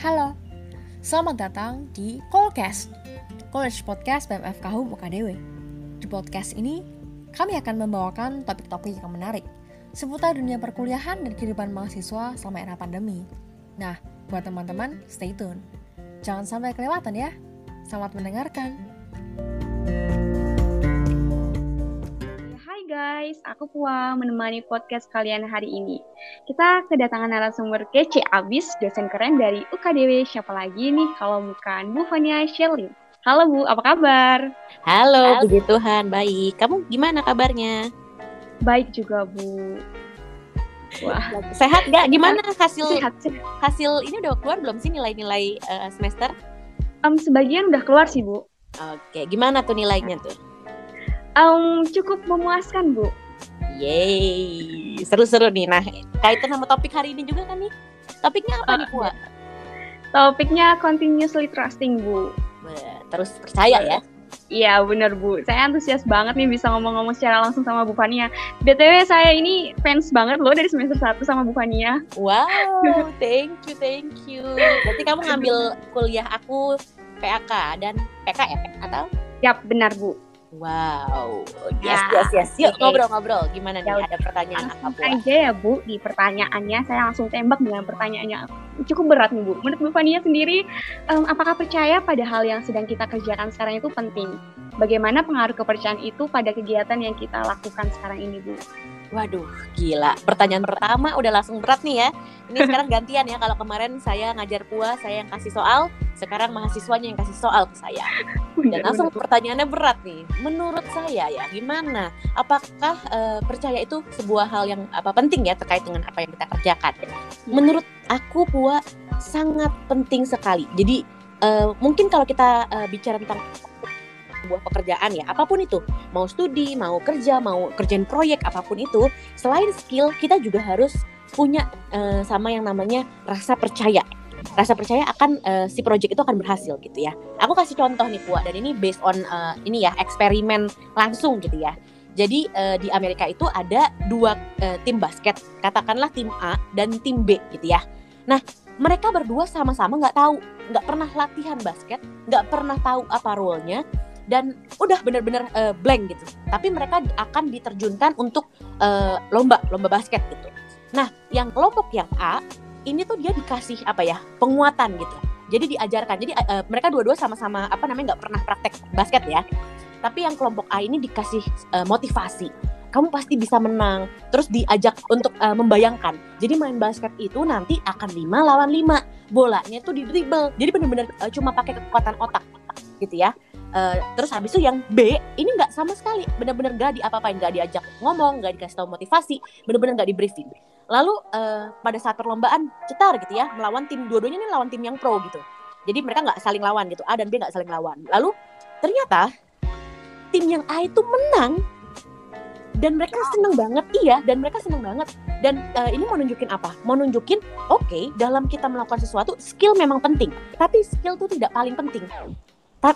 Halo, selamat datang di Callcast, College Podcast BMF Kahum UKDW. Di podcast ini, kami akan membawakan topik-topik yang menarik seputar dunia perkuliahan dan kehidupan mahasiswa selama era pandemi. Nah, buat teman-teman, stay tune. Jangan sampai kelewatan ya. Selamat mendengarkan. Guys, aku Pua menemani podcast kalian hari ini. Kita kedatangan narasumber kece abis, dosen keren dari UKDW. Siapa lagi nih kalau bukan Bu Fania Shelly. Halo Bu, apa kabar? Halo, puji Tuhan, baik. Kamu gimana kabarnya? Baik juga Bu. Wah, Sehat gak? Gimana hasil sehat sehat. hasil ini udah keluar belum sih nilai-nilai eh, semester? Em, sebagian udah keluar sih Bu. Oke, gimana tuh nilainya tuh? Em, cukup memuaskan Bu. Yeay, seru-seru nih. Nah, kaitan sama topik hari ini juga kan nih? Topiknya apa nih, Pua? Topiknya continuously trusting Bu. Terus percaya ya? Iya bener Bu, saya antusias banget nih bisa ngomong-ngomong secara langsung sama Bu Fania. BTW saya ini fans banget loh dari semester 1 sama Bu Fania. Wow, thank you, thank you. Berarti kamu ngambil kuliah aku PAK dan PK ya? Atau? Yap, benar Bu. Wow, yes, Ya, yes, yes. Yuk oke. ngobrol-ngobrol. Gimana Ya nih? Ada pertanyaan Langsung apa, aja ya Bu di pertanyaannya. Saya langsung tembak dengan pertanyaannya. Cukup berat nih Bu. Menurut Bu Fania sendiri, em, apakah percaya pada hal yang sedang kita kerjakan sekarang itu penting? Bagaimana pengaruh kepercayaan itu pada kegiatan yang kita lakukan sekarang ini Bu? Waduh, gila. Pertanyaan pertama udah langsung berat nih ya. Ini sekarang gantian ya. Kalau kemarin saya ngajar pua, saya yang kasih soal. Sekarang mahasiswanya yang kasih soal ke saya. Dan langsung pertanyaannya berat nih. Menurut saya ya, gimana? Apakah eh, percaya itu sebuah hal yang apa penting ya terkait dengan apa yang kita kerjakan? Menurut aku pua sangat penting sekali. Jadi eh, mungkin kalau kita eh, bicara tentang sebuah pekerjaan ya, apa pun itu, mau studi, mau kerja, mau kerjain proyek apa pun itu, selain skill kita juga harus punya eh, sama yang namanya rasa percaya. Rasa percaya akan eh, si project itu akan berhasil gitu ya. Aku kasih contoh nih Pua dan ini based on eh, ini ya eksperimen langsung gitu ya. Jadi eh, di Amerika itu ada dua eh, tim basket, katakanlah tim A dan tim B gitu ya. Nah mereka berdua sama-sama nggak tahu, nggak pernah latihan basket, nggak pernah tahu apa role-nya, dan udah bener-bener eh, blank gitu. Tapi mereka akan diterjunkan untuk eh, lomba, lomba basket gitu. Nah, yang kelompok yang A ini tuh dia dikasih apa ya penguatan gitu. Jadi diajarkan. Jadi eh, mereka dua-dua sama-sama apa namanya nggak pernah praktek basket ya. Tapi yang kelompok A ini dikasih eh, motivasi. Kamu pasti bisa menang. Terus diajak untuk eh, membayangkan. Jadi main basket itu nanti akan 5 lawan 5. Bolanya tuh di dribble. Jadi bener-bener eh, cuma pakai kekuatan otak gitu ya. Eh, terus habis itu yang B ini nggak sama sekali. Bener-bener nggak diapa-apain nggak diajak ngomong nggak dikasih tahu motivasi bener-bener nggak di briefing lalu eh, pada saat perlombaan cetar gitu ya melawan tim dua-duanya ini lawan tim yang pro gitu. Jadi mereka nggak saling lawan gitu A dan B nggak saling lawan. Lalu ternyata tim yang A itu menang. Dan mereka seneng banget iya dan mereka seneng banget. Dan eh, ini mau nunjukin apa? Mau nunjukin oke dalam kita melakukan sesuatu skill memang penting. Tapi skill itu tidak paling penting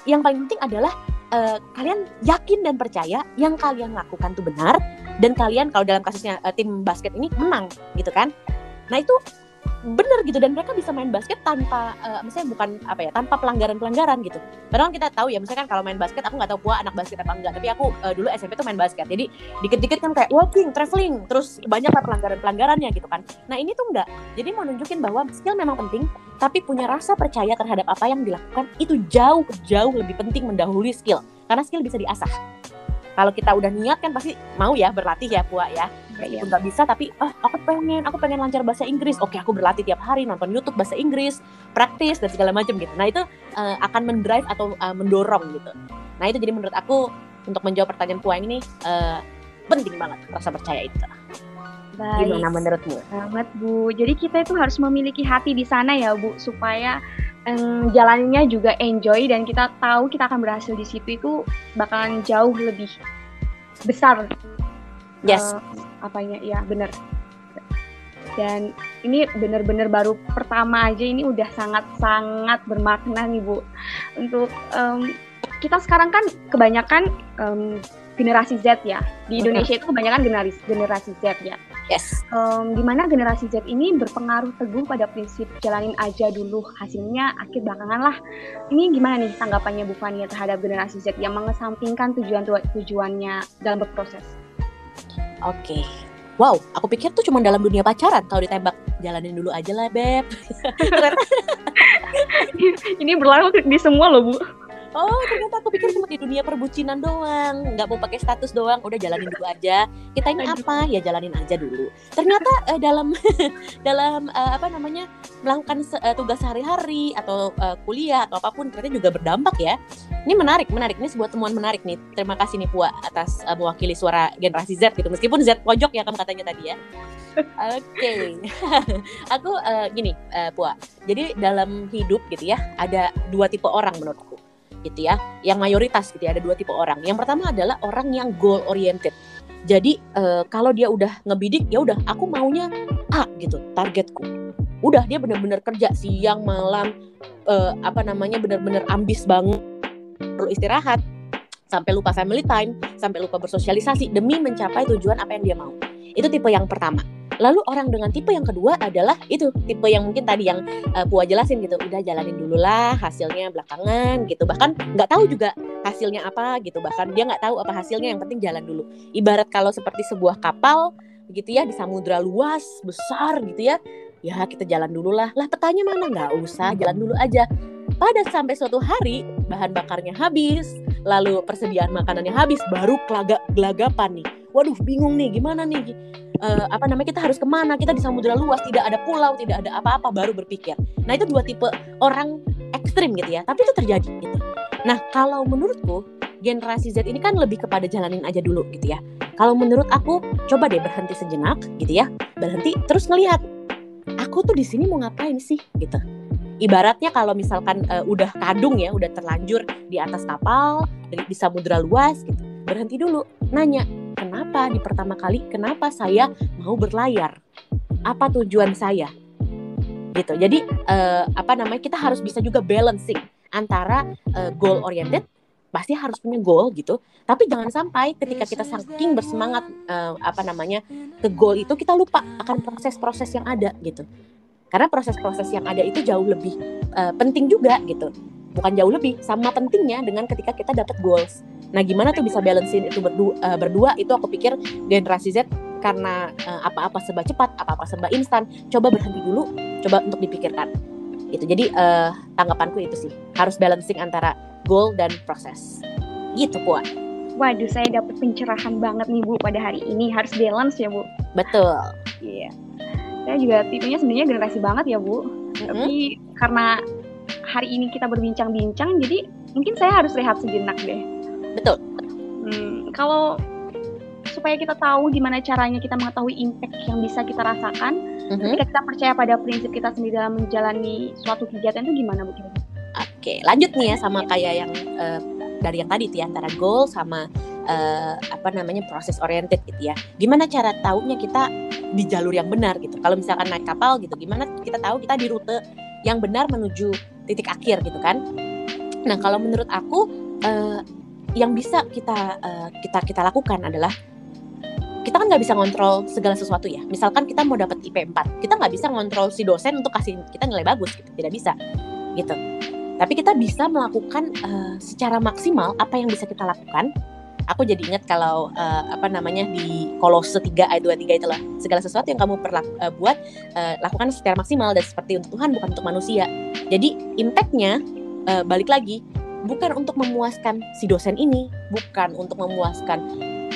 yang paling penting adalah eh, kalian yakin dan percaya yang kalian lakukan itu benar dan kalian kalau dalam kasusnya eh, tim basket ini menang gitu kan? Nah itu bener gitu dan mereka bisa main basket tanpa eh, misalnya bukan apa ya tanpa pelanggaran pelanggaran gitu. Padahal kita tahu ya misalkan kalau main basket aku nggak tahu pua anak basket apa enggak tapi aku eh, dulu SMP tuh main basket. Jadi dikit-dikit kan kayak walking traveling terus banyak lah pelanggaran pelanggarannya gitu kan. Nah ini tuh enggak. Jadi mau nunjukin bahwa skill memang penting tapi punya rasa percaya terhadap apa yang dilakukan itu jauh jauh lebih penting mendahului skill. Karena skill bisa diasah kalau kita udah niat kan pasti mau ya berlatih ya Pua ya. Iya, meskipun nggak bisa tapi ah aku pengen aku pengen lancar bahasa Inggris. Oke aku berlatih tiap hari nonton YouTube bahasa Inggris praktis dan segala macam gitu. Nah itu eh, akan mendrive atau eh, mendorong gitu. Nah itu jadi menurut aku untuk menjawab pertanyaan Puang ini eh, penting banget rasa percaya itu. Baik. gimana menurutmu? Banget Bu. Jadi kita itu harus memiliki hati di sana ya Bu supaya em, jalannya juga enjoy dan kita tahu kita akan berhasil di situ itu bakalan jauh lebih besar. yes eh, apanya ya bener. Dan ini bener-bener baru pertama aja ini udah sangat-sangat bermakna nih Bu. Untuk em, kita sekarang kan kebanyakan em, generasi Z ya. Di Indonesia itu kebanyakan generasi generasi Z ya. Yes. Um, di mana generasi Z ini berpengaruh teguh pada prinsip jalanin aja dulu hasilnya akhir belakangan lah. Ini gimana nih tanggapannya Bu Fania terhadap generasi Z yang mengesampingkan tujuan tujuannya dalam berproses? Oke. Okay. Wow, aku pikir tuh cuma dalam dunia pacaran kalau ditembak jalanin dulu aja lah beb. Ini berlaku di semua loh bu oh ternyata aku pikir cuma di dunia perbucinan doang. Nggak mau pakai status doang. Udah jalanin dulu aja. Kita ini apa? Ya jalanin aja dulu. Ternyata uh, dalam dalam uh, apa namanya melakukan uh, tugas sehari-hari atau uh, kuliah atau apa pun ternyata juga berdampak ya. Ini menarik menarik. Ini sebuah temuan menarik nih. Terima kasih nih Pua atas uh, mewakili suara generasi Z gitu. Meskipun Z pojok ya kamu katanya tadi ya. Oke, okay. aku uh, gini, uh, Pua. Jadi dalam hidup gitu ya, ada dua tipe orang menurutku gitu ya yang mayoritas gitu ya ada dua tipe orang. Yang pertama adalah orang yang goal oriented. Jadi uh, kalau dia udah ngebidik ya udah aku maunya A gitu targetku. Udah dia benar-benar kerja siang malam uh, apa namanya benar-benar ambis banget. Perlu istirahat sampai lupa family time sampai lupa bersosialisasi demi mencapai tujuan apa yang dia mau. Itu tipe yang pertama Lalu orang dengan tipe yang kedua adalah itu tipe yang mungkin tadi yang uh, Pua jelasin gitu, udah jalanin dulu lah hasilnya belakangan gitu. Bahkan nggak tahu juga hasilnya apa gitu. Bahkan dia nggak tahu apa hasilnya yang penting jalan dulu. Ibarat kalau seperti sebuah kapal gitu ya di samudra luas besar gitu ya. Ya kita jalan dulu lah. Lah petanya mana nggak usah, jalan dulu aja. Pada sampai suatu hari bahan bakarnya habis, lalu persediaan makanannya habis, baru kelagak gelagapan nih. Waduh bingung nih gimana nih? Uh, apa namanya kita harus ke mana? Kita di samudera luas tidak ada pulau tidak ada apa-apa baru berpikir. Nah itu dua tipe orang ekstrim gitu ya tapi itu terjadi gitu. Nah kalau menurutku generasi Z ini kan lebih kepada jalanin aja dulu gitu ya. Kalau menurut aku coba deh berhenti sejenak gitu ya. Berhenti terus ngelihat aku tuh di sini mau ngapain sih gitu. Ibaratnya kalau misalkan uh, udah kadung ya udah terlanjur di atas kapal di, di luas gitu berhenti dulu nanya kenapa di pertama kali kenapa saya mau berlayar? Apa tujuan saya? Gitu. Jadi uh, apa namanya kita harus bisa juga balancing antara uh, goal oriented pasti harus punya goal gitu. Tapi jangan sampai ketika kita saking bersemangat uh, apa namanya ke goal itu kita lupa akan proses-proses yang ada gitu. Karena proses-proses yang ada itu jauh lebih uh, penting juga gitu. Bukan jauh lebih sama pentingnya dengan ketika kita dapat goals Nah, gimana tuh bisa balancein itu berdua, uh, berdua itu aku pikir generasi Z karena uh, apa-apa serba cepat, apa-apa serba instan, coba berhenti dulu, coba untuk dipikirkan. Gitu. Jadi uh, tanggapanku itu sih, harus balancing antara goal dan proses. Gitu, Puan. Waduh, saya dapat pencerahan banget nih Bu pada hari ini. Harus balance ya, Bu. Betul. Iya. Yeah. Saya juga tipenya sebenarnya generasi banget ya, Bu. Mm-hmm. Tapi karena hari ini kita berbincang-bincang, jadi mungkin saya harus rehat sejenak deh Betul. Hmm, kalau supaya kita tahu gimana caranya kita mengetahui impact yang bisa kita rasakan mm-hmm. ketika kita percaya pada prinsip kita sendiri dalam menjalani suatu kegiatan itu gimana Bu? Oke, lanjut nih ya sama kayak yang uh, dari yang tadi tuh ya, antara goal sama uh, apa namanya proses oriented gitu ya. Gimana cara tahunya kita di jalur yang benar gitu. Kalau misalkan naik kapal gitu, gimana kita tahu kita di rute yang benar menuju titik akhir gitu kan? Nah, kalau menurut aku uh, yang bisa kita uh, kita kita lakukan adalah kita kan nggak bisa ngontrol segala sesuatu ya. Misalkan kita mau dapat IP 4, kita nggak bisa ngontrol si dosen untuk kasih kita nilai bagus gitu, tidak bisa, gitu. Tapi kita bisa melakukan uh, secara maksimal apa yang bisa kita lakukan. Aku jadi ingat kalau uh, apa namanya di Kolose 3 ayat 23 itulah segala sesuatu yang kamu perlu uh, buat uh, lakukan secara maksimal dan seperti untuk Tuhan bukan untuk manusia. Jadi impactnya uh, balik lagi bukan untuk memuaskan si dosen ini, bukan untuk memuaskan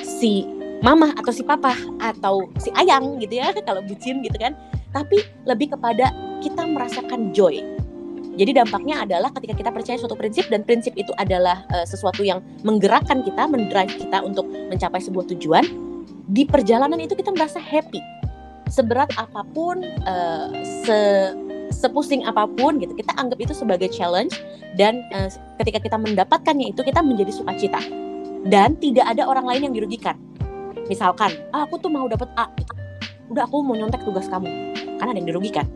si mama atau si papa atau si ayang gitu ya kalau bucin gitu kan, tapi lebih kepada kita merasakan joy. Jadi dampaknya adalah ketika kita percaya suatu prinsip dan prinsip itu adalah uh, sesuatu yang menggerakkan kita, mendrive kita untuk mencapai sebuah tujuan, di perjalanan itu kita merasa happy. Seberat apa pun, uh, se sepusing apa pun gitu kita anggap itu sebagai challenge dan uh, ketika kita mendapatkannya itu kita menjadi sukacita. Dan tidak ada orang lain yang dirugikan. Misalkan ah, aku tuh mau dapat A udah aku mau nyontek tugas kamu. Kan ada yang dirugikan.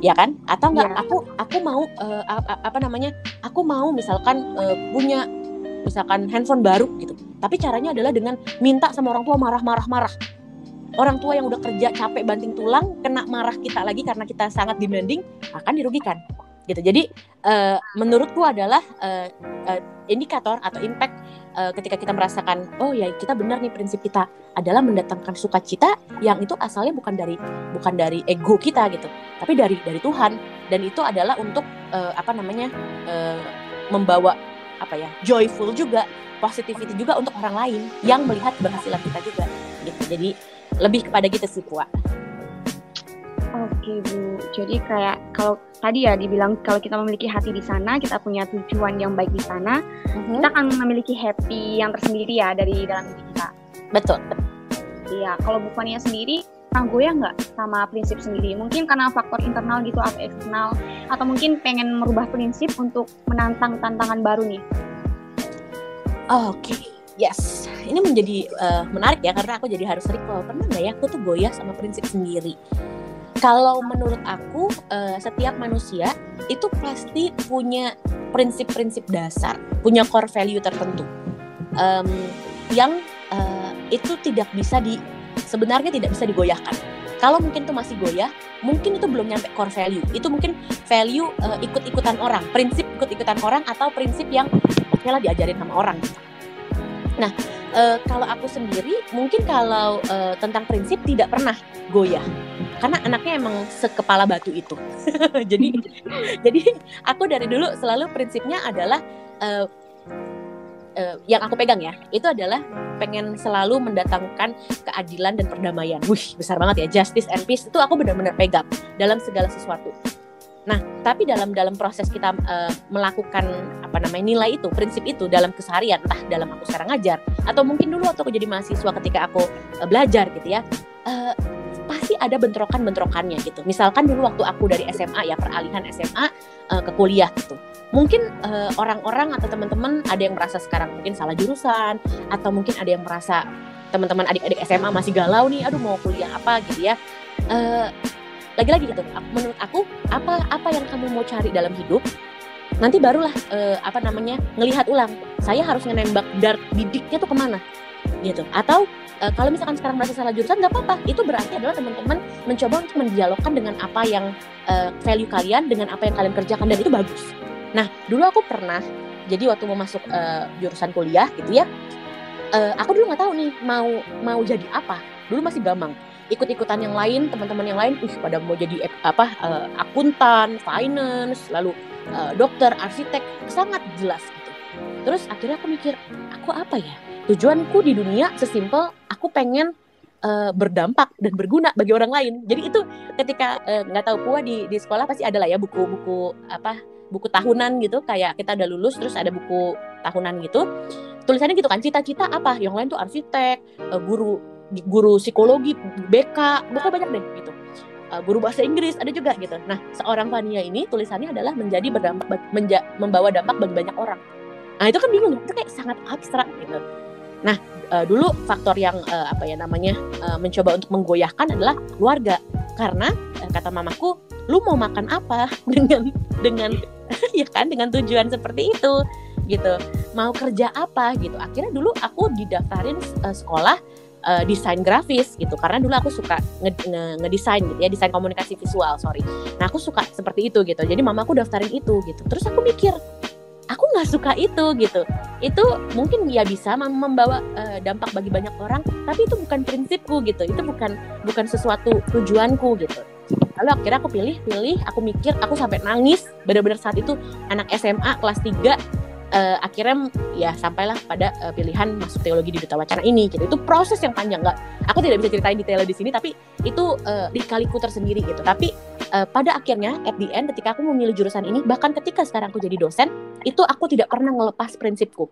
Ya kan? Atau enggak yeah. aku aku mau uh, apa namanya aku mau misalkan uh, punya misalkan handphone baru gitu. Tapi caranya adalah dengan minta sama orang tua marah-marah marah orang tua yang udah kerja capek banting tulang kena marah kita lagi karena kita sangat demanding akan dirugikan. Gitu. Jadi uh, menurutku adalah uh, uh, indikator atau impact uh, ketika kita merasakan oh ya kita benar nih prinsip kita adalah mendatangkan sukacita yang itu asalnya bukan dari bukan dari ego kita gitu tapi dari dari Tuhan. Dan itu adalah untuk uh, apa namanya uh, membawa apa ya joyful juga positivity juga untuk orang lain yang melihat keberhasilan kita juga gitu. Jadi lebih kepada gitu sih puak Oke Bu, jadi kayak kalau tadi ya dibilang kalau kita memiliki hati di sana, kita punya tujuan yang baik di sana, mm-hmm. kita akan memiliki happy yang tersendiri ya dari dalam diri kita. Betul. Iya, kalau Bu Fania sendiri pernah goyah nggak sama prinsip sendiri? Mungkin karena faktor internal gitu atau eksternal, atau mungkin pengen merubah prinsip untuk menantang tantangan baru nih? Oke, okay. Yes. Ini menjadi uh, menarik ya karena aku jadi harus recall pernah nggak ya aku tuh goyah sama prinsip sendiri kalau menurut aku uh, setiap manusia itu pasti punya prinsip-prinsip dasar, punya core value tertentu um, yang uh, itu tidak bisa di sebenarnya tidak bisa digoyahkan. Kalau mungkin itu masih goyah, mungkin itu belum nyampe core value. Itu mungkin value uh, ikut-ikutan orang, prinsip ikut-ikutan orang atau prinsip yang oke okay lah diajarin sama orang. Nah, uh, kalau aku sendiri mungkin kalau uh, tentang prinsip tidak pernah goyah. Karena anaknya emang sekepala batu itu. Jadi jadi aku dari dulu selalu prinsipnya adalah uh, uh, yang aku pegang ya itu adalah pengen selalu mendatangkan keadilan dan perdamaian. Wih besar banget ya. Justice and peace itu aku benar-benar pegang dalam segala sesuatu Nah, tapi dalam dalam proses kita uh, melakukan apa namanya nilai itu, prinsip itu dalam keseharian, entah dalam aku sekarang ngajar atau mungkin dulu waktu aku jadi mahasiswa ketika aku uh, belajar gitu ya, uh, pasti ada bentrokan-bentrokannya gitu. Misalkan dulu waktu aku dari SMA ya peralihan SMA uh, ke kuliah gitu. Mungkin orang-orang uh, atau teman-teman ada yang merasa sekarang mungkin salah jurusan atau mungkin ada yang merasa teman-teman adik-adik SMA masih galau nih, aduh mau kuliah apa gitu ya. Uh, lagi-lagi gitu menurut aku apa apa yang kamu mau cari dalam hidup nanti barulah uh, apa namanya ngelihat ulang saya harus nembak dart bidiknya tuh ke mana gitu. Atau uh, kalau misalkan sekarang merasa salah jurusan nggak apa-apa itu berarti adalah teman-teman mencoba untuk mendialogkan dengan apa yang uh, value kalian dengan apa yang kalian kerjakan dan itu bagus. Nah dulu aku pernah jadi waktu mau masuk uh, jurusan kuliah gitu ya uh, aku dulu nggak tahu nih mau mau jadi apa dulu masih gamang ikut-ikutan yang lain teman-teman yang lain ih pada mau jadi apa uh, akuntan finance lalu uh, dokter arsitek sangat jelas gitu. Terus akhirnya aku mikir aku apa ya? Tujuanku di dunia sesimpel aku pengen uh, berdampak dan berguna bagi orang lain. Jadi itu ketika nggak uh, tahu kuah di di sekolah pasti ada lah ya buku-buku apa buku tahunan gitu. Kayak kita udah lulus terus ada buku tahunan gitu. Tulisannya gitu kan cita-cita apa? Yang lain tuh arsitek guru guru psikologi, BK, bukan banyak deh gitu. Uh, guru bahasa Inggris ada juga gitu. Nah, seorang Fania ini tulisannya adalah menjadi berdampak menja, membawa dampak bagi banyak orang. Nah, itu kan bingung, itu kayak sangat abstrak gitu. Nah, uh, dulu faktor yang uh, apa ya namanya uh, mencoba untuk menggoyahkan adalah keluarga. Karena uh, kata mamaku, lu mau makan apa dengan dengan ya kan dengan tujuan seperti itu gitu. Mau kerja apa gitu. Akhirnya dulu aku didaftarin uh, sekolah uh, desain grafis gitu. Karena dulu aku suka ngedesain nge, nge gitu ya desain komunikasi visual sorry. Nah aku suka seperti itu gitu. Jadi mama aku daftarin itu gitu. Terus aku mikir aku nggak suka itu gitu. Itu mungkin ya bisa membawa uh, dampak bagi banyak orang tapi itu bukan prinsipku gitu. Itu bukan bukan sesuatu tujuanku gitu. Lalu akhirnya aku pilih pilih aku mikir aku sampai nangis. Benar-benar saat itu anak SMA kelas 3 uh, akhirnya ya sampailah pada uh, pilihan masuk teologi di duta wacana ini gitu. Itu proses yang panjang nggak aku tidak bisa ceritain detailnya di sini tapi itu uh, di kaliku tersendiri gitu. Tapi uh, pada akhirnya at the end ketika aku memilih jurusan ini bahkan ketika sekarang aku jadi dosen itu aku tidak pernah ngelepas prinsipku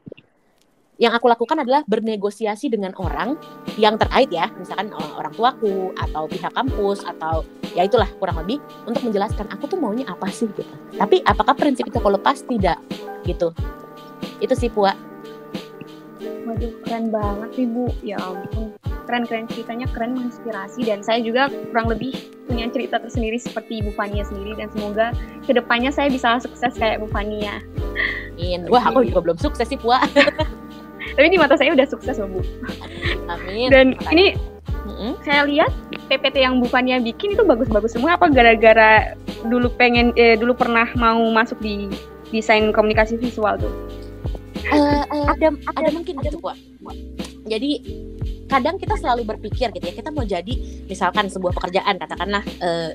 yang aku lakukan adalah bernegosiasi dengan orang yang terkait ya, misalkan orang tuaku atau pihak kampus atau ya itulah kurang lebih untuk menjelaskan aku tuh maunya apa sih gitu. Tapi apakah prinsip itu aku lepas tidak gitu itu sih Pua waduh keren banget sih Bu ya ampun keren-keren ceritanya keren menginspirasi dan saya juga kurang lebih punya cerita tersendiri seperti Ibu Fania sendiri dan semoga ke depannya saya bisa sukses kayak Bu Fania. Amin. Wah aku juga belum sukses sih Pua. Tapi di mata saya udah sukses loh Bu. Amin. Dan ini -hmm. saya lihat PPT yang Bu Fania bikin itu bagus-bagus semua. Apa gara-gara dulu pengen eh, dulu pernah mau masuk di desain komunikasi visual tuh? Uh, uh, ada ada mungkin gitu Pak. Jadi kadang kita selalu berpikir gitu ya kita mau jadi misalkan sebuah pekerjaan katakanlah uh,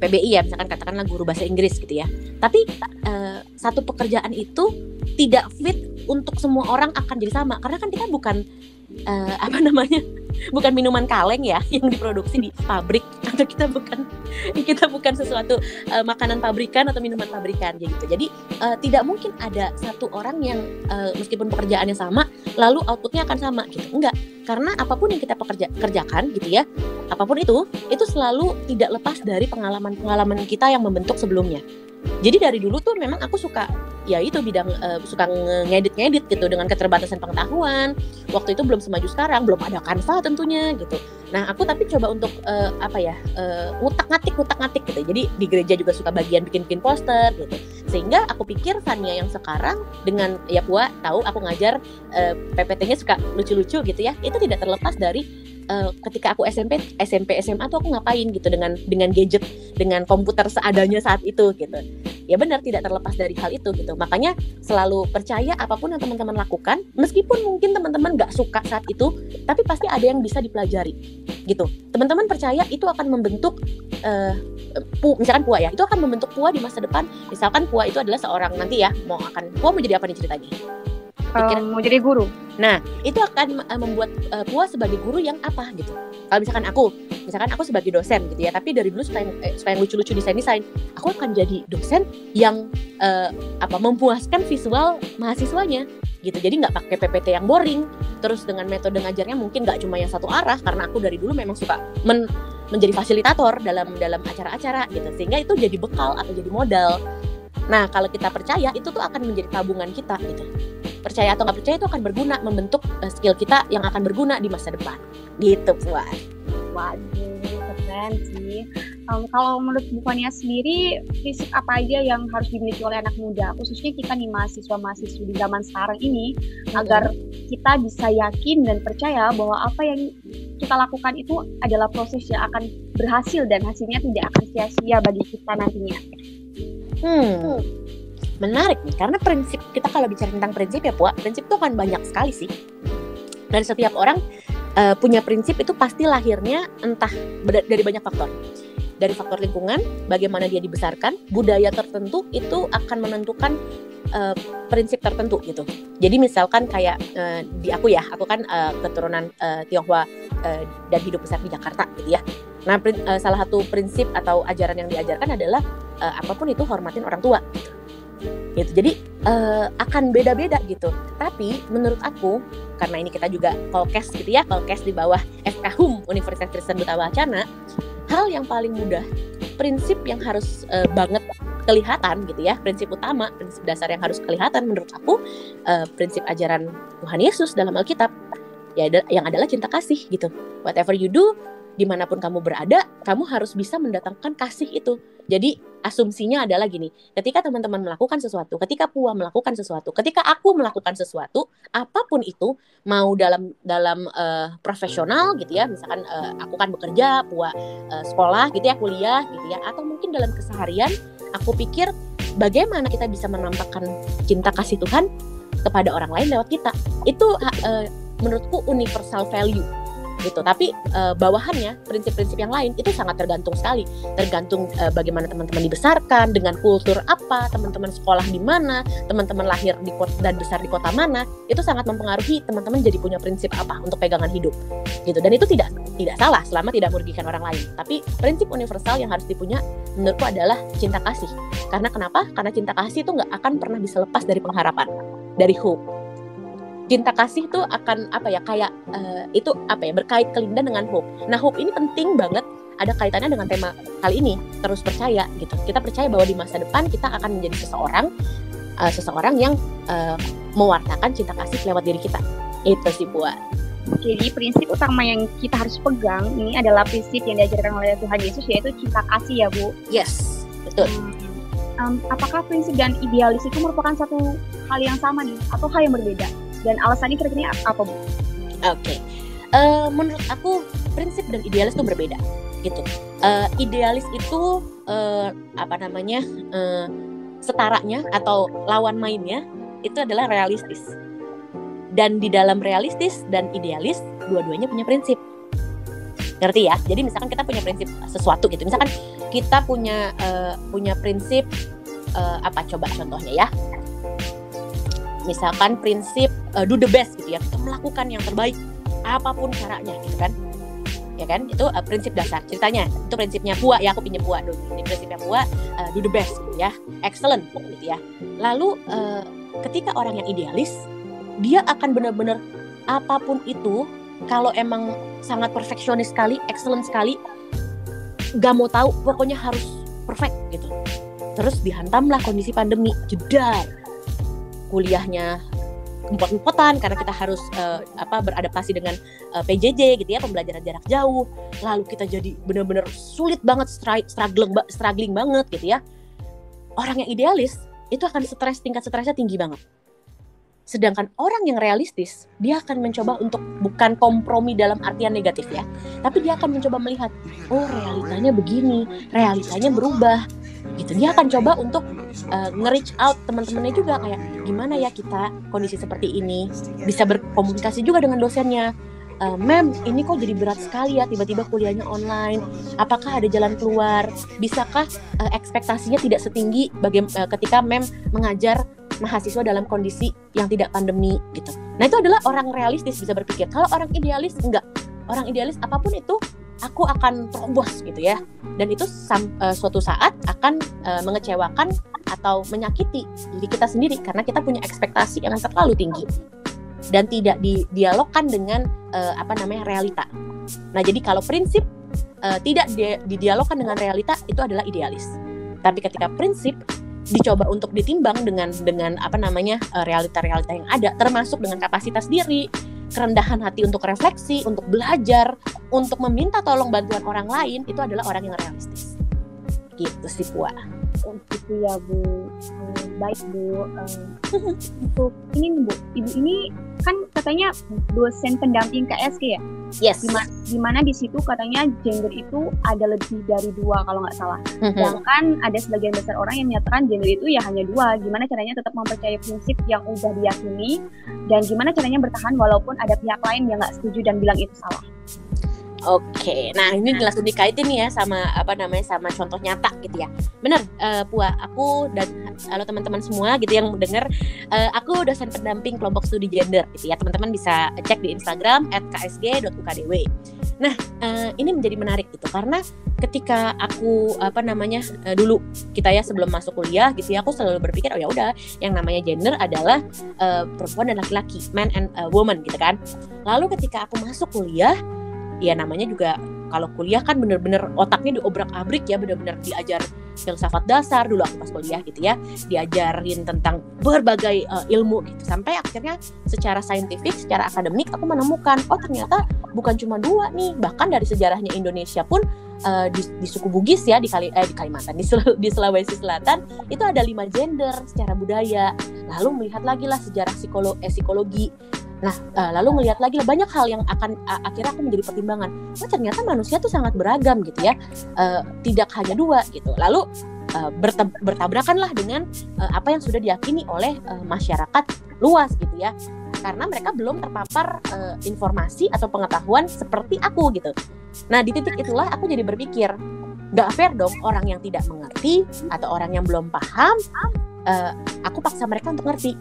PBI ya misalkan katakanlah guru bahasa Inggris gitu ya. Tapi uh, satu pekerjaan itu tidak fit untuk semua orang akan jadi sama. Karena kan kita bukan uh, apa namanya bukan minuman kaleng ya yang diproduksi di pabrik. Atau kita bukan kita bukan sesuatu uh, makanan pabrikan atau minuman pabrikan gitu. Jadi uh, tidak mungkin ada satu orang yang uh, meskipun pekerjaannya sama lalu outputnya akan sama gitu. Enggak karena apa pun yang kita pekerja kerjakan gitu ya apa pun itu itu selalu tidak lepas dari pengalaman-pengalaman kita yang membentuk sebelumnya jadi dari dulu tuh memang aku suka ya itu bidang uh, suka ngedit-ngedit gitu dengan keterbatasan pengetahuan. Waktu itu belum semaju sekarang, belum ada Canva tentunya gitu. Nah, aku tapi coba untuk uh, apa ya? Uh, ngutak-ngatik ngutak-ngatik gitu. Jadi di gereja juga suka bagian bikin-bikin poster gitu. Sehingga aku pikir Fania yang sekarang dengan ya Pua tahu aku ngajar uh, PPT-nya suka lucu-lucu gitu ya. Itu tidak terlepas dari uh, ketika aku SMP SMP SMA tuh aku ngapain gitu dengan dengan gadget dengan komputer seadanya saat itu gitu. Ya benar tidak terlepas dari hal itu gitu. Makanya selalu percaya apa pun yang teman-teman lakukan meskipun mungkin teman-teman nggak suka saat itu tapi pasti ada yang bisa dipelajari gitu. Teman-teman percaya itu akan membentuk uh, pu misalkan pua ya itu akan membentuk pua di masa depan. Misalkan pua itu adalah seorang nanti ya mau akan pua mau jadi apa nih ceritanya Pikir, um, mau jadi guru. Nah, itu akan uh, membuat uh, puas sebagai guru yang apa gitu. Kalau misalkan aku, misalkan aku sebagai dosen gitu ya, tapi dari dulu suka yang, eh, suka yang lucu-lucu desain-desain, aku akan jadi dosen yang uh, apa memuaskan visual mahasiswanya gitu. Jadi nggak pakai PPT yang boring, terus dengan metode ngajarnya mungkin nggak cuma yang satu arah karena aku dari dulu memang suka men menjadi fasilitator dalam dalam acara-acara gitu sehingga itu jadi bekal atau jadi modal Nah, kalau kita percaya itu tuh akan menjadi tabungan kita gitu. Percaya atau nggak percaya itu akan berguna membentuk uh, skill kita yang akan berguna di masa depan. Gitu, Puan. Waduh, keren sih. Um, kalau menurut Bu Fania sendiri, fisik apa aja yang harus dimiliki oleh anak muda, khususnya kita nih mahasiswa-mahasiswa di zaman sekarang ini, hmm. agar kita bisa yakin dan percaya bahwa apa yang kita lakukan itu adalah proses yang akan berhasil dan hasilnya tidak akan sia-sia bagi kita nantinya. Hmm. Menarik nih, karena prinsip kita kalau bicara tentang prinsip ya, Puak, prinsip itu kan banyak sekali sih. Dan setiap orang uh, punya prinsip itu pasti lahirnya entah dari banyak faktor. Dari faktor lingkungan, bagaimana dia dibesarkan, budaya tertentu itu akan menentukan uh, prinsip tertentu gitu. Jadi misalkan kayak uh, di aku ya, aku kan uh, keturunan uh, Tionghoa uh, dan hidup besar di Jakarta gitu ya. Nah, uh, salah satu prinsip atau ajaran yang diajarkan adalah uh, apa pun itu hormatin orang tua. Gitu. Jadi uh, akan beda-beda gitu. Tapi menurut aku karena ini kita juga kolkes gitu ya, kolkes di bawah FKHUM Universitas Kristen Duta Wacana, hal yang paling mudah, prinsip yang harus uh, banget kelihatan gitu ya, prinsip utama, prinsip dasar yang harus kelihatan menurut aku uh, prinsip ajaran Tuhan Yesus dalam Alkitab ya yang adalah cinta kasih gitu. Whatever you do, di mana pun kamu berada, kamu harus bisa mendatangkan kasih itu. Jadi asumsinya adalah gini, ketika teman-teman melakukan sesuatu, ketika Pua melakukan sesuatu, ketika aku melakukan sesuatu, apa pun itu, mau dalam dalam uh, profesional gitu ya, misalkan uh, aku kan bekerja, Pua uh, sekolah gitu ya, kuliah gitu ya, atau mungkin dalam keseharian, aku pikir bagaimana kita bisa menampakkan cinta kasih Tuhan kepada orang lain lewat kita. Itu uh, menurutku universal value gitu. Tapi uh, bawahannya prinsip-prinsip yang lain itu sangat tergantung sekali. Tergantung uh, bagaimana teman-teman dibesarkan, dengan kultur apa, teman-teman sekolah di mana, teman-teman lahir di kota dan besar di kota mana, itu sangat mempengaruhi teman-teman jadi punya prinsip apa untuk pegangan hidup. Gitu. Dan itu tidak tidak salah selama tidak merugikan orang lain. Tapi prinsip universal yang harus dipunya menurutku adalah cinta kasih. Karena kenapa? Karena cinta kasih itu nggak akan pernah bisa lepas dari pengharapan, dari hope cinta kasih tuh akan apa ya kayak uh, itu apa ya berkait kelindan dengan hope. Nah hope ini penting banget ada kaitannya dengan tema kali ini terus percaya gitu. Kita percaya bahwa di masa depan kita akan menjadi seseorang uh, seseorang yang uh, mewartakan cinta kasih lewat diri kita. Itu sih buat. Jadi prinsip utama yang kita harus pegang ini adalah prinsip yang diajarkan oleh Tuhan Yesus yaitu cinta kasih ya Bu. Yes, betul. Hmm, um, apakah prinsip dan idealis itu merupakan satu hal yang sama nih atau hal yang berbeda? Dan alasannya kira-kira apa, Bu? Oke. Okay. uh, menurut aku prinsip dan idealis itu berbeda gitu uh, idealis itu uh, apa namanya uh, setaranya atau lawan mainnya itu adalah realistis dan di dalam realistis dan idealis dua-duanya punya prinsip ngerti ya jadi misalkan kita punya prinsip sesuatu gitu misalkan kita punya uh, punya prinsip uh, apa coba contohnya ya misalkan prinsip uh, do the best gitu ya kita melakukan yang terbaik apa pun caranya gitu kan. Ya kan? Itu uh, prinsip dasar. Ceritanya itu prinsipnya Pua ya aku pinjam Pua dulu. Ini prinsipnya Pua uh, do the best gitu ya. Excellent gitu ya. Lalu uh, ketika orang yang idealis dia akan benar-benar apa pun itu kalau emang sangat perfeksionis sekali excellent sekali gak mau tahu pokoknya harus perfect gitu. Terus dihantamlah kondisi pandemi jedar kuliahnya empot-empotan karena kita harus uh, apa beradaptasi dengan uh, eh, PJJ gitu ya pembelajaran jarak jauh. Lalu kita jadi benar-benar sulit banget struggling struggling banget gitu ya. Orang yang idealis itu akan stres tingkat stresnya tinggi banget. Sedangkan orang yang realistis dia akan mencoba untuk bukan kompromi dalam artian negatif ya tapi dia akan mencoba melihat oh realitanya begini realitanya berubah gitu. Dia akan coba untuk uh, nge-reach out teman-temannya juga kayak gimana ya kita kondisi seperti ini? Bisa berkomunikasi juga dengan dosennya. Uh, mem ini kok jadi berat sekali ya tiba-tiba kuliahnya online. Apakah ada jalan keluar? Bisakah uh, ekspektasinya tidak setinggi baga- uh, ketika mem mengajar mahasiswa dalam kondisi yang tidak pandemi? Gitu. Nah itu adalah orang realistis bisa berpikir. Kalau orang idealis enggak. Orang idealis apa pun itu aku akan terobos gitu ya dan itu sam, uh, suatu saat akan uh, mengecewakan atau menyakiti diri kita sendiri karena kita punya ekspektasi yang terlalu tinggi dan tidak didialogkan dengan uh, apa namanya realita. Nah, jadi kalau prinsip uh, tidak di, didialogkan dengan realita itu adalah idealis. Tapi ketika prinsip dicoba untuk ditimbang dengan dengan apa namanya realita-realita yang ada termasuk dengan kapasitas diri, kerendahan hati untuk refleksi, untuk belajar, untuk meminta tolong bantuan orang lain itu adalah orang yang realistis. Gitu sih Pua. Gitu ya Bu. Baik Bu. Untuk ini Bu, Ibu ini kan katanya dosen pendamping KSG ya? Yes. Di mana, di mana di situ katanya gender itu ada lebih dari dua kalau nggak salah. Mm-hmm. Sedangkan ada sebagian besar orang yang menyatakan gender itu ya hanya dua. Gimana caranya tetap mempercayai prinsip yang udah diyakini dan gimana caranya bertahan walaupun ada pihak lain yang nggak setuju dan bilang itu salah. Oke, nah ini langsung dikaitin nih ya sama apa namanya sama contoh nyata gitu ya. Bener, uh, Pua, aku dan halo teman-teman semua gitu yang mendengar, uh, aku dosen pendamping kelompok studi gender gitu ya. Teman-teman bisa cek di Instagram @ksg.ukdw. Nah, uh, ini menjadi menarik gitu karena ketika aku apa namanya uh, dulu kita ya sebelum masuk kuliah gitu ya, aku selalu berpikir oh ya udah yang namanya gender adalah uh, perempuan dan laki-laki, man and uh, woman gitu kan. Lalu ketika aku masuk kuliah ya namanya juga kalau kuliah kan bener-bener otaknya diobrak-abrik ya bener-bener diajar filsafat dasar. Dulu aku pas kuliah gitu ya diajarin tentang berbagai uh, ilmu gitu. Sampai akhirnya secara saintifik secara akademik aku menemukan oh ternyata bukan cuma dua nih. Bahkan dari sejarahnya Indonesia pun uh, di, di suku Bugis ya di Kali eh, di Kalimantan di, Sel di Sulawesi Selatan itu ada lima gender secara budaya. Lalu melihat lagi lah sejarah psikolo eh, psikologi Nah, uh, lalu melihat lagi banyak hal yang akan uh, akhirnya aku menjadi pertimbangan. Oh, ternyata manusia tuh sangat beragam gitu ya. Uh, tidak hanya dua gitu. Lalu uh, bertabrakanlah dengan uh, apa yang sudah diyakini oleh uh, masyarakat luas gitu ya. Karena mereka belum terpapar uh, informasi atau pengetahuan seperti aku gitu. Nah, di titik itulah aku jadi berpikir, gak fair dong orang yang tidak mengerti atau orang yang belum paham, uh, aku paksa mereka untuk ngerti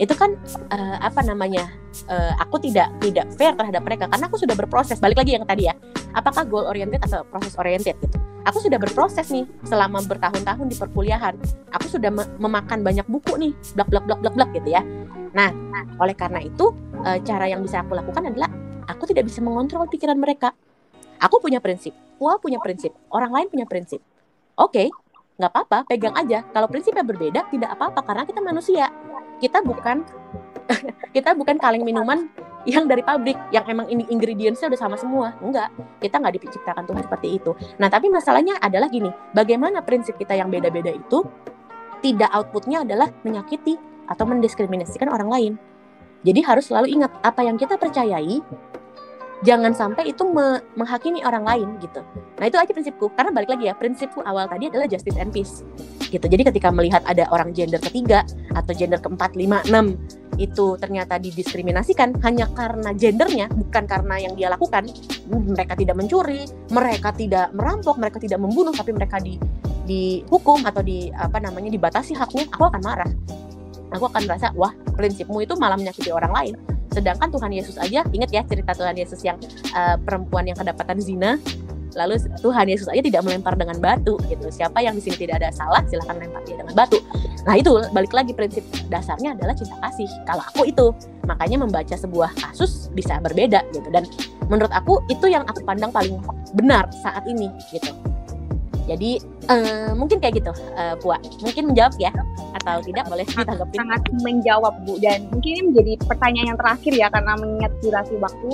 itu kan uh, apa namanya uh, aku tidak tidak fair terhadap mereka karena aku sudah berproses. Balik lagi yang tadi ya apakah goal oriented atau proses oriented gitu. Aku sudah berproses nih selama bertahun-tahun di perkuliahan aku sudah memakan banyak buku nih blak blak blak blak blak gitu ya. Nah oleh karena itu uh, cara yang bisa aku lakukan adalah aku tidak bisa mengontrol pikiran mereka. Aku punya prinsip Wah punya prinsip orang lain punya prinsip. Oke okay, nggak apa-apa pegang aja. Kalau prinsipnya berbeda tidak apa-apa karena kita manusia. Kita bukan kita bukan kaleng minuman yang dari pabrik yang emang ini ingredientsnya udah sama semua. Enggak kita nggak diciptakan Tuhan seperti itu. Nah tapi masalahnya adalah gini bagaimana prinsip kita yang beda-beda itu tidak outputnya adalah menyakiti atau mendiskriminasikan orang lain. Jadi harus selalu ingat apa yang kita percayai jangan sampai itu me menghakimi orang lain gitu. Nah itu aja prinsipku. Karena balik lagi ya prinsipku awal tadi adalah justice and peace gitu. Jadi ketika melihat ada orang gender ketiga atau gender keempat, lima, enam itu ternyata didiskriminasikan hanya karena gendernya bukan karena yang dia lakukan mereka tidak mencuri mereka tidak merampok mereka tidak membunuh tapi mereka di dihukum atau di apa namanya dibatasi haknya aku akan marah aku akan merasa wah prinsipmu itu malah menyakiti orang lain Sedangkan Tuhan Yesus aja, ingat ya cerita Tuhan Yesus yang uh, perempuan yang kedapatan zina, lalu Tuhan Yesus aja tidak melempar dengan batu gitu. Siapa yang di sini tidak ada salah, silahkan lempar dia dengan batu. Nah itu balik lagi prinsip dasarnya adalah cinta kasih. Kalau aku itu, makanya membaca sebuah kasus bisa berbeda gitu. Dan menurut aku itu yang aku pandang paling benar saat ini gitu. Jadi uh, mungkin kayak gitu, uh. Mungkin menjawab ya atau tidak boleh ditanggapi. Sangat menjawab Bu dan mungkin ini menjadi pertanyaan yang terakhir ya karena mengingat durasi waktu.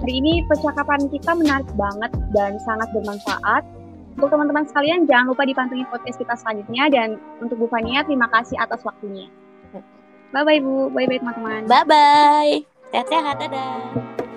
Hari ini percakapan kita menarik banget dan sangat bermanfaat. Untuk teman-teman sekalian jangan lupa dipantengin podcast kita selanjutnya dan untuk Bu Fania terima kasih atas waktunya. Bye bye Bu, bye bye teman-teman. Bye bye. Sehat-sehat, dadah.